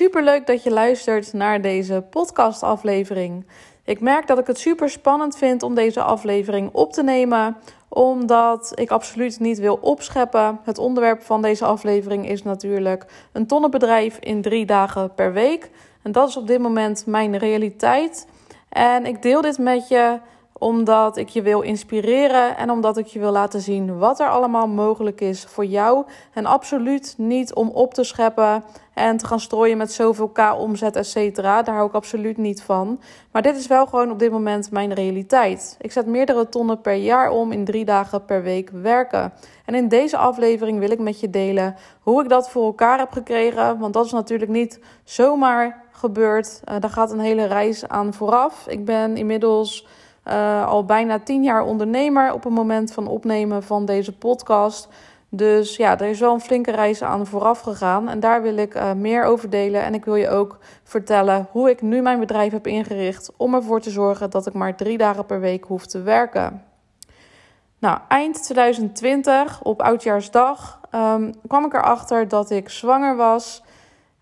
Super leuk dat je luistert naar deze podcastaflevering. Ik merk dat ik het super spannend vind om deze aflevering op te nemen, omdat ik absoluut niet wil opscheppen. Het onderwerp van deze aflevering is natuurlijk een tonnenbedrijf in drie dagen per week. En dat is op dit moment mijn realiteit. En ik deel dit met je omdat ik je wil inspireren en omdat ik je wil laten zien wat er allemaal mogelijk is voor jou. En absoluut niet om op te scheppen en te gaan strooien met zoveel K omzet, et cetera. Daar hou ik absoluut niet van. Maar dit is wel gewoon op dit moment mijn realiteit. Ik zet meerdere tonnen per jaar om in drie dagen per week werken. En in deze aflevering wil ik met je delen hoe ik dat voor elkaar heb gekregen. Want dat is natuurlijk niet zomaar gebeurd. Uh, daar gaat een hele reis aan vooraf. Ik ben inmiddels uh, al bijna tien jaar ondernemer op het moment van opnemen van deze podcast. Dus ja, er is wel een flinke reis aan vooraf gegaan. En daar wil ik uh, meer over delen. En ik wil je ook vertellen hoe ik nu mijn bedrijf heb ingericht. Om ervoor te zorgen dat ik maar drie dagen per week hoef te werken. Nou, eind 2020, op Oudjaarsdag, um, kwam ik erachter dat ik zwanger was.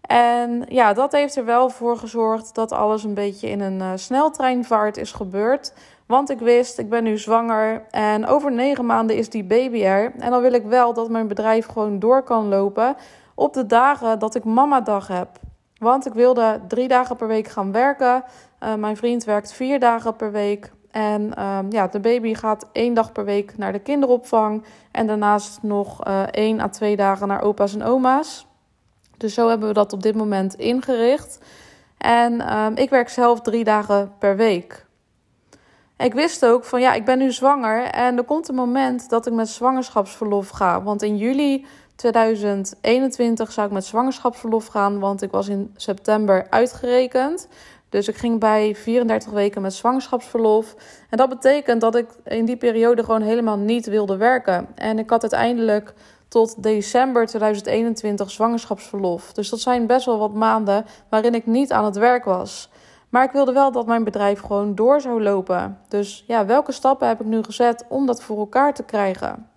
En ja, dat heeft er wel voor gezorgd dat alles een beetje in een uh, sneltreinvaart is gebeurd. Want ik wist, ik ben nu zwanger en over negen maanden is die baby er. En dan wil ik wel dat mijn bedrijf gewoon door kan lopen op de dagen dat ik mamadag heb. Want ik wilde drie dagen per week gaan werken. Uh, mijn vriend werkt vier dagen per week. En uh, ja, de baby gaat één dag per week naar de kinderopvang. En daarnaast nog uh, één à twee dagen naar opa's en oma's. Dus zo hebben we dat op dit moment ingericht. En ehm, ik werk zelf drie dagen per week. Ik wist ook van ja, ik ben nu zwanger en er komt een moment dat ik met zwangerschapsverlof ga. Want in juli 2021 zou ik met zwangerschapsverlof gaan, want ik was in september uitgerekend. Dus ik ging bij 34 weken met zwangerschapsverlof. En dat betekent dat ik in die periode gewoon helemaal niet wilde werken. En ik had uiteindelijk tot december 2021 zwangerschapsverlof. Dus dat zijn best wel wat maanden waarin ik niet aan het werk was. Maar ik wilde wel dat mijn bedrijf gewoon door zou lopen. Dus ja, welke stappen heb ik nu gezet om dat voor elkaar te krijgen?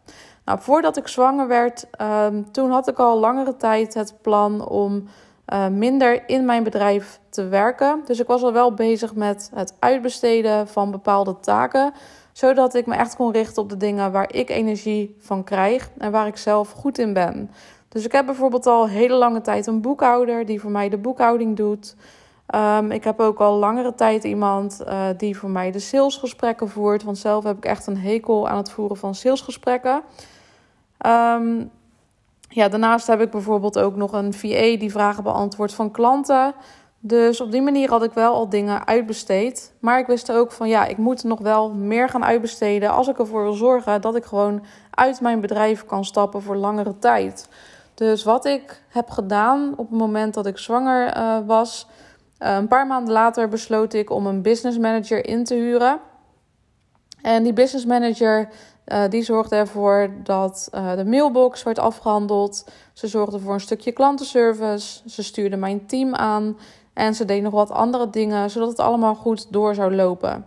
Nou, voordat ik zwanger werd, um, toen had ik al langere tijd het plan om uh, minder in mijn bedrijf te werken. Dus ik was al wel bezig met het uitbesteden van bepaalde taken zodat ik me echt kon richten op de dingen waar ik energie van krijg en waar ik zelf goed in ben. Dus ik heb bijvoorbeeld al hele lange tijd een boekhouder die voor mij de boekhouding doet. Um, ik heb ook al langere tijd iemand uh, die voor mij de salesgesprekken voert. Want zelf heb ik echt een hekel aan het voeren van salesgesprekken. Um, ja, daarnaast heb ik bijvoorbeeld ook nog een VA die vragen beantwoordt van klanten. Dus op die manier had ik wel al dingen uitbesteed. Maar ik wist ook van ja, ik moet nog wel meer gaan uitbesteden. Als ik ervoor wil zorgen dat ik gewoon uit mijn bedrijf kan stappen voor langere tijd. Dus wat ik heb gedaan op het moment dat ik zwanger uh, was. Uh, een paar maanden later besloot ik om een business manager in te huren. En die business manager uh, die zorgde ervoor dat uh, de mailbox werd afgehandeld. Ze zorgde voor een stukje klantenservice. Ze stuurde mijn team aan. En ze deed nog wat andere dingen, zodat het allemaal goed door zou lopen.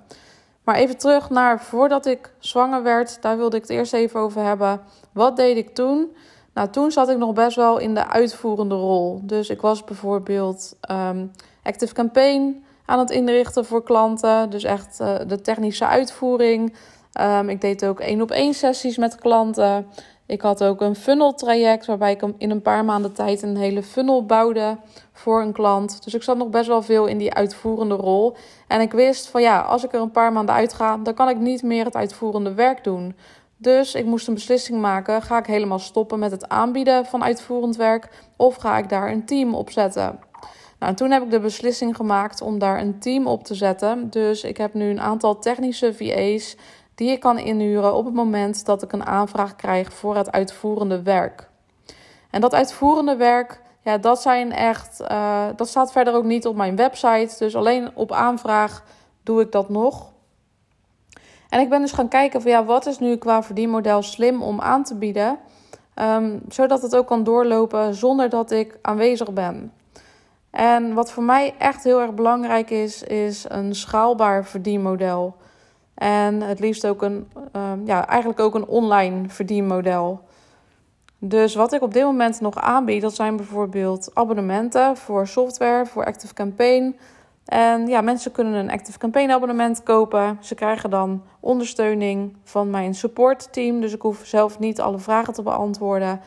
Maar even terug naar voordat ik zwanger werd, daar wilde ik het eerst even over hebben. Wat deed ik toen? Nou, toen zat ik nog best wel in de uitvoerende rol. Dus ik was bijvoorbeeld um, Active Campaign aan het inrichten voor klanten. Dus echt uh, de technische uitvoering. Um, ik deed ook één op één sessies met klanten. Ik had ook een funnel traject waarbij ik in een paar maanden tijd een hele funnel bouwde voor een klant. Dus ik zat nog best wel veel in die uitvoerende rol. En ik wist van ja, als ik er een paar maanden uitga, dan kan ik niet meer het uitvoerende werk doen. Dus ik moest een beslissing maken: ga ik helemaal stoppen met het aanbieden van uitvoerend werk of ga ik daar een team op zetten? Nou, toen heb ik de beslissing gemaakt om daar een team op te zetten. Dus ik heb nu een aantal technische VA's die ik kan inhuren op het moment dat ik een aanvraag krijg voor het uitvoerende werk. En dat uitvoerende werk, ja, dat zijn echt, uh, dat staat verder ook niet op mijn website. Dus alleen op aanvraag doe ik dat nog. En ik ben dus gaan kijken van ja, wat is nu qua verdienmodel slim om aan te bieden. Um, zodat het ook kan doorlopen zonder dat ik aanwezig ben. En wat voor mij echt heel erg belangrijk is, is een schaalbaar verdienmodel. En het liefst ook een, uh, ja, eigenlijk ook een online verdienmodel. Dus wat ik op dit moment nog aanbied, dat zijn bijvoorbeeld abonnementen voor software, voor Active Campaign. En ja, mensen kunnen een Active Campaign abonnement kopen. Ze krijgen dan ondersteuning van mijn support team. Dus ik hoef zelf niet alle vragen te beantwoorden.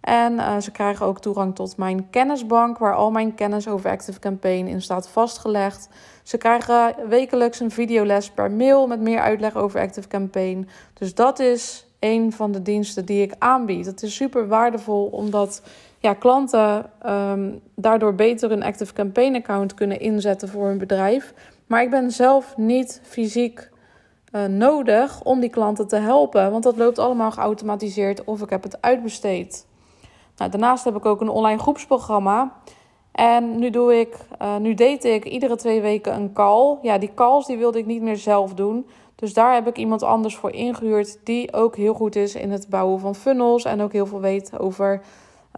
En uh, ze krijgen ook toegang tot mijn kennisbank, waar al mijn kennis over Active Campaign in staat vastgelegd. Ze krijgen wekelijks een videoles per mail met meer uitleg over Active Campaign. Dus dat is een van de diensten die ik aanbied. Het is super waardevol omdat ja, klanten um, daardoor beter een Active Campaign account kunnen inzetten voor hun bedrijf. Maar ik ben zelf niet fysiek uh, nodig om die klanten te helpen, want dat loopt allemaal geautomatiseerd of ik heb het uitbesteed. Nou, daarnaast heb ik ook een online groepsprogramma. En nu, doe ik, uh, nu deed ik iedere twee weken een call. Ja, die calls die wilde ik niet meer zelf doen. Dus daar heb ik iemand anders voor ingehuurd die ook heel goed is in het bouwen van funnels en ook heel veel weet over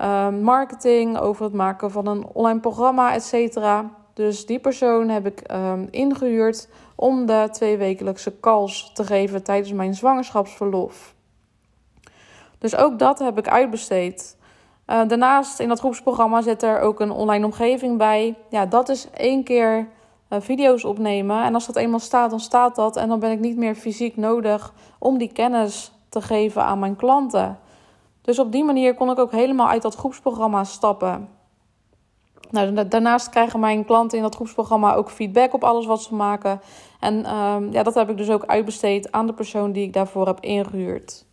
uh, marketing, over het maken van een online programma, et cetera. Dus die persoon heb ik um, ingehuurd om de twee wekelijkse calls te geven tijdens mijn zwangerschapsverlof. Dus ook dat heb ik uitbesteed. Uh, daarnaast in dat groepsprogramma zit er ook een online omgeving bij. Ja, dat is één keer uh, video's opnemen. En als dat eenmaal staat, dan staat dat. En dan ben ik niet meer fysiek nodig om die kennis te geven aan mijn klanten. Dus op die manier kon ik ook helemaal uit dat groepsprogramma stappen. Nou, daarnaast krijgen mijn klanten in dat groepsprogramma ook feedback op alles wat ze maken. En uh, ja, dat heb ik dus ook uitbesteed aan de persoon die ik daarvoor heb ingehuurd.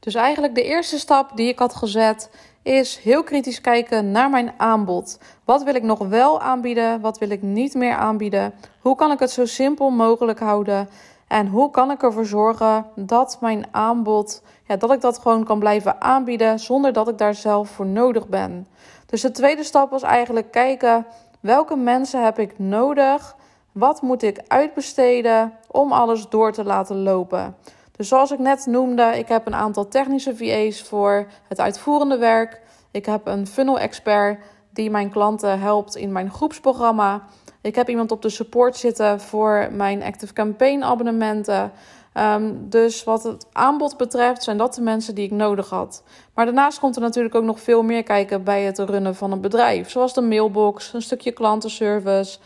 Dus eigenlijk de eerste stap die ik had gezet is heel kritisch kijken naar mijn aanbod. Wat wil ik nog wel aanbieden? Wat wil ik niet meer aanbieden? Hoe kan ik het zo simpel mogelijk houden? En hoe kan ik ervoor zorgen dat mijn aanbod, ja, dat ik dat gewoon kan blijven aanbieden zonder dat ik daar zelf voor nodig ben? Dus de tweede stap was eigenlijk kijken welke mensen heb ik nodig? Wat moet ik uitbesteden om alles door te laten lopen? Dus zoals ik net noemde, ik heb een aantal technische VA's voor het uitvoerende werk. Ik heb een funnel expert die mijn klanten helpt in mijn groepsprogramma. Ik heb iemand op de support zitten voor mijn Active Campaign abonnementen. Um, dus wat het aanbod betreft, zijn dat de mensen die ik nodig had. Maar daarnaast komt er natuurlijk ook nog veel meer kijken bij het runnen van een bedrijf. Zoals de mailbox, een stukje klantenservice,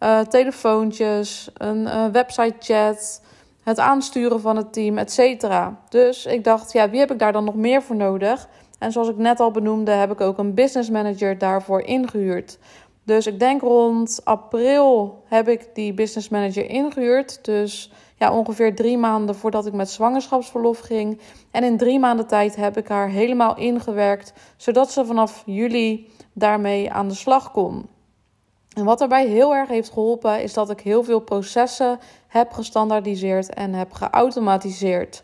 uh, telefoontjes, een uh, website chat het aansturen van het team, et cetera. Dus ik dacht, ja, wie heb ik daar dan nog meer voor nodig? En zoals ik net al benoemde, heb ik ook een business manager daarvoor ingehuurd. Dus ik denk rond april heb ik die business manager ingehuurd. Dus ja, ongeveer drie maanden voordat ik met zwangerschapsverlof ging. En in drie maanden tijd heb ik haar helemaal ingewerkt, zodat ze vanaf juli daarmee aan de slag kon. En wat daarbij heel erg heeft geholpen, is dat ik heel veel processen heb gestandaardiseerd en heb geautomatiseerd.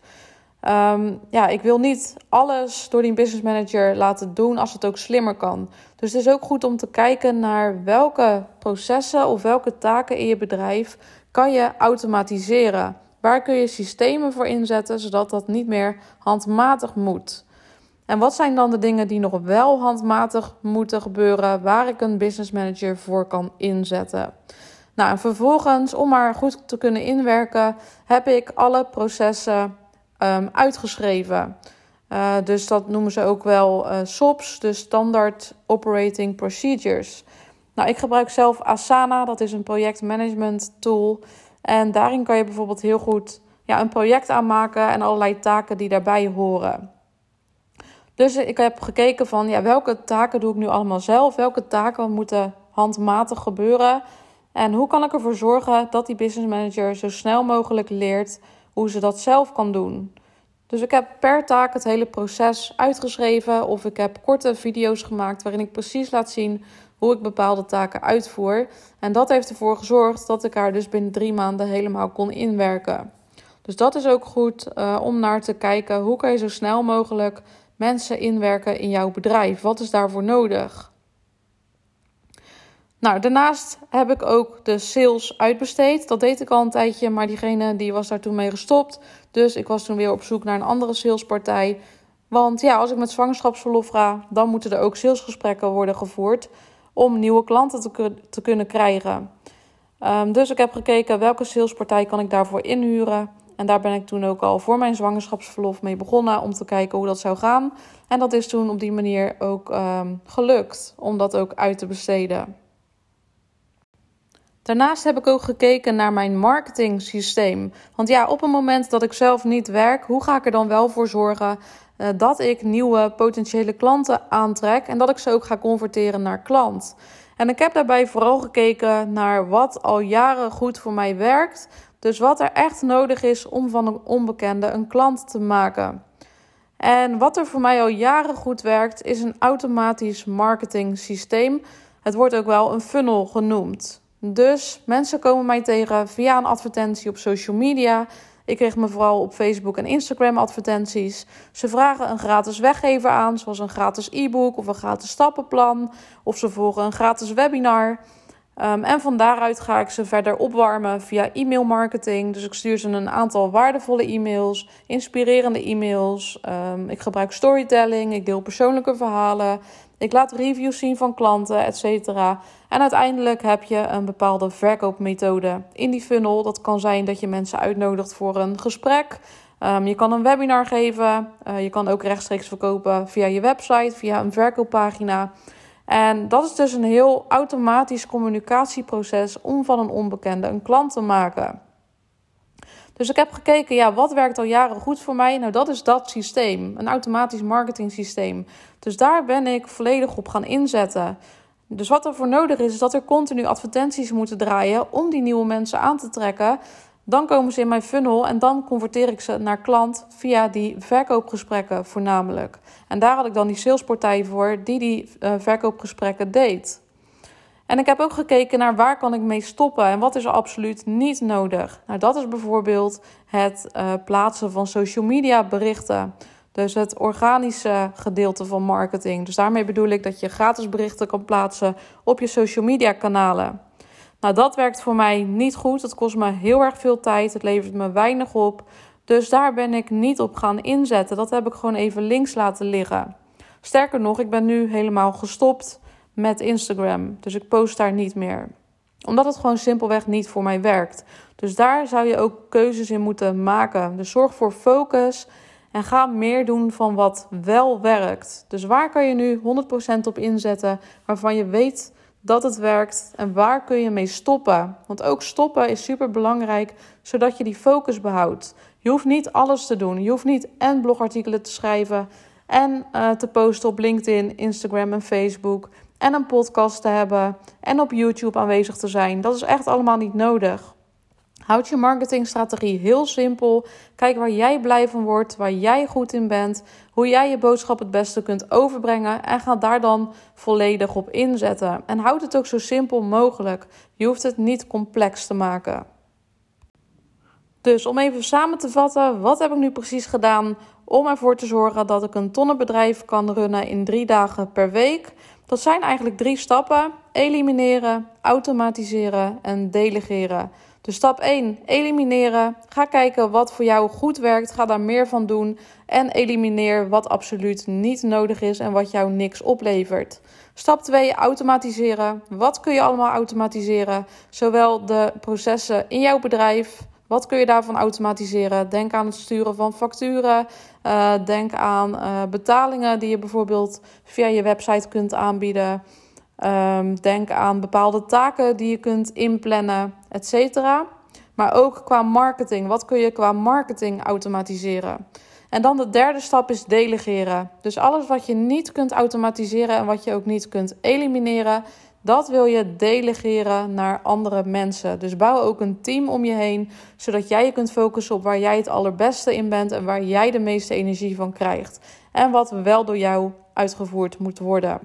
Um, ja, ik wil niet alles door die business manager laten doen als het ook slimmer kan. Dus het is ook goed om te kijken naar welke processen of welke taken in je bedrijf kan je automatiseren. Waar kun je systemen voor inzetten zodat dat niet meer handmatig moet? En wat zijn dan de dingen die nog wel handmatig moeten gebeuren, waar ik een business manager voor kan inzetten? Nou, en vervolgens, om maar goed te kunnen inwerken, heb ik alle processen um, uitgeschreven. Uh, dus dat noemen ze ook wel uh, SOPs, de Standard Operating Procedures. Nou, ik gebruik zelf Asana, dat is een projectmanagement tool. En daarin kan je bijvoorbeeld heel goed ja, een project aanmaken en allerlei taken die daarbij horen. Dus ik heb gekeken van ja, welke taken doe ik nu allemaal zelf? Welke taken moeten handmatig gebeuren? En hoe kan ik ervoor zorgen dat die business manager zo snel mogelijk leert hoe ze dat zelf kan doen? Dus ik heb per taak het hele proces uitgeschreven of ik heb korte video's gemaakt waarin ik precies laat zien hoe ik bepaalde taken uitvoer. En dat heeft ervoor gezorgd dat ik haar dus binnen drie maanden helemaal kon inwerken. Dus dat is ook goed uh, om naar te kijken hoe kan je zo snel mogelijk mensen inwerken in jouw bedrijf? Wat is daarvoor nodig? Nou, daarnaast heb ik ook de sales uitbesteed. Dat deed ik al een tijdje, maar diegene die was daar toen mee gestopt. Dus ik was toen weer op zoek naar een andere salespartij. Want ja, als ik met zwangerschapsverlof ga, dan moeten er ook salesgesprekken worden gevoerd om nieuwe klanten te, te kunnen krijgen. Um, dus ik heb gekeken welke salespartij kan ik daarvoor inhuren. En daar ben ik toen ook al voor mijn zwangerschapsverlof mee begonnen om te kijken hoe dat zou gaan. En dat is toen op die manier ook ehm, gelukt om dat ook uit te besteden. Daarnaast heb ik ook gekeken naar mijn marketing systeem. Want ja, op het moment dat ik zelf niet werk, hoe ga ik er dan wel voor zorgen uh, dat ik nieuwe potentiële klanten aantrek en dat ik ze ook ga converteren naar klant? En ik heb daarbij vooral gekeken naar wat al jaren goed voor mij werkt. Dus wat er echt nodig is om van een onbekende een klant te maken. En wat er voor mij al jaren goed werkt, is een automatisch marketing systeem. Het wordt ook wel een funnel genoemd. Dus mensen komen mij tegen via een advertentie op social media. Ik kreeg me vooral op Facebook en Instagram advertenties. Ze vragen een gratis weggever aan, zoals een gratis e-book of een gratis stappenplan. Of ze volgen een gratis webinar. Um, en van daaruit ga ik ze verder opwarmen via e-mailmarketing. Dus ik stuur ze een aantal waardevolle e-mails, inspirerende e-mails. Um, ik gebruik storytelling, ik deel persoonlijke verhalen. Ik laat reviews zien van klanten, et cetera. En uiteindelijk heb je een bepaalde verkoopmethode in die funnel. Dat kan zijn dat je mensen uitnodigt voor een gesprek. Um, je kan een webinar geven. Uh, je kan ook rechtstreeks verkopen via je website, via een verkooppagina. En dat is dus een heel automatisch communicatieproces om van een onbekende een klant te maken. Dus ik heb gekeken, ja, wat werkt al jaren goed voor mij? Nou, dat is dat systeem, een automatisch marketing systeem. Dus daar ben ik volledig op gaan inzetten. Dus wat er voor nodig is, is dat er continu advertenties moeten draaien om die nieuwe mensen aan te trekken. Dan komen ze in mijn funnel en dan converteer ik ze naar klant via die verkoopgesprekken voornamelijk. En daar had ik dan die salespartij voor die die uh, verkoopgesprekken deed. En ik heb ook gekeken naar waar kan ik mee stoppen en wat is er absoluut niet nodig. Nou, dat is bijvoorbeeld het uh, plaatsen van social media berichten. Dus het organische gedeelte van marketing. Dus daarmee bedoel ik dat je gratis berichten kan plaatsen op je social media kanalen. Nou, dat werkt voor mij niet goed. Het kost me heel erg veel tijd. Het levert me weinig op. Dus daar ben ik niet op gaan inzetten. Dat heb ik gewoon even links laten liggen. Sterker nog, ik ben nu helemaal gestopt met Instagram. Dus ik post daar niet meer. Omdat het gewoon simpelweg niet voor mij werkt. Dus daar zou je ook keuzes in moeten maken. Dus zorg voor focus en ga meer doen van wat wel werkt. Dus waar kan je nu 100% op inzetten waarvan je weet dat het werkt en waar kun je mee stoppen? Want ook stoppen is super belangrijk zodat je die focus behoudt. Je hoeft niet alles te doen. Je hoeft niet en blogartikelen te schrijven en uh, te posten op LinkedIn, Instagram en Facebook en een podcast te hebben en op YouTube aanwezig te zijn. Dat is echt allemaal niet nodig. Houd je marketingstrategie heel simpel. Kijk waar jij blij van wordt, waar jij goed in bent, hoe jij je boodschap het beste kunt overbrengen en ga daar dan volledig op inzetten. En houd het ook zo simpel mogelijk. Je hoeft het niet complex te maken. Dus om even samen te vatten, wat heb ik nu precies gedaan om ervoor te zorgen dat ik een tonnenbedrijf kan runnen in drie dagen per week? Dat zijn eigenlijk drie stappen: elimineren, automatiseren en delegeren. Dus stap 1, elimineren. Ga kijken wat voor jou goed werkt. Ga daar meer van doen. En elimineer wat absoluut niet nodig is en wat jou niks oplevert. Stap 2, automatiseren. Wat kun je allemaal automatiseren? Zowel de processen in jouw bedrijf. Wat kun je daarvan automatiseren? Denk aan het sturen van facturen. Uh, denk aan uh, betalingen die je bijvoorbeeld via je website kunt aanbieden. Um, denk aan bepaalde taken die je kunt inplannen, et cetera. Maar ook qua marketing. Wat kun je qua marketing automatiseren? En dan de derde stap is delegeren. Dus alles wat je niet kunt automatiseren en wat je ook niet kunt elimineren, dat wil je delegeren naar andere mensen. Dus bouw ook een team om je heen, zodat jij je kunt focussen op waar jij het allerbeste in bent en waar jij de meeste energie van krijgt. En wat wel door jou uitgevoerd moet worden.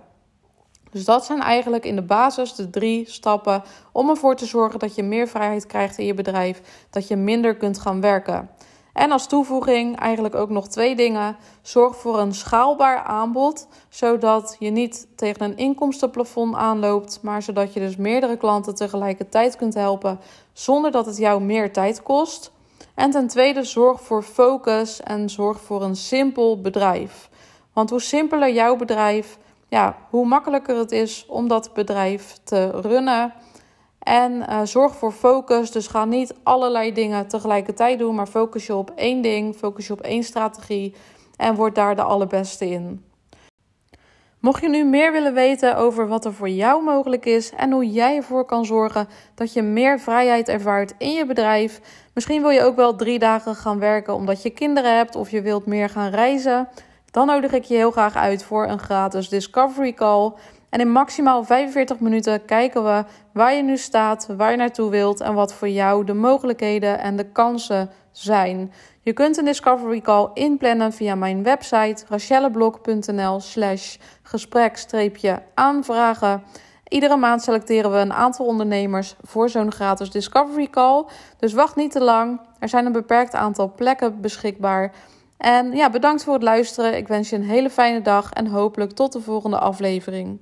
Dus dat zijn eigenlijk in de basis de drie stappen om ervoor te zorgen dat je meer vrijheid krijgt in je bedrijf, dat je minder kunt gaan werken. En als toevoeging eigenlijk ook nog twee dingen. Zorg voor een schaalbaar aanbod, zodat je niet tegen een inkomstenplafond aanloopt, maar zodat je dus meerdere klanten tegelijkertijd kunt helpen zonder dat het jou meer tijd kost. En ten tweede, zorg voor focus en zorg voor een simpel bedrijf. Want hoe simpeler jouw bedrijf, ja, hoe makkelijker het is om dat bedrijf te runnen. En uh, zorg voor focus. Dus ga niet allerlei dingen tegelijkertijd doen, maar focus je op één ding, focus je op één strategie en word daar de allerbeste in. Mocht je nu meer willen weten over wat er voor jou mogelijk is en hoe jij ervoor kan zorgen dat je meer vrijheid ervaart in je bedrijf, misschien wil je ook wel drie dagen gaan werken omdat je kinderen hebt of je wilt meer gaan reizen, dan nodig ik je heel graag uit voor een gratis Discovery Call. En in maximaal 45 minuten kijken we waar je nu staat, waar je naartoe wilt en wat voor jou de mogelijkheden en de kansen zijn. Je kunt een Discovery Call inplannen via mijn website rachelleblok.nl slash gesprek-aanvragen. Iedere maand selecteren we een aantal ondernemers voor zo'n gratis Discovery Call. Dus wacht niet te lang. Er zijn een beperkt aantal plekken beschikbaar. En ja, bedankt voor het luisteren. Ik wens je een hele fijne dag en hopelijk tot de volgende aflevering.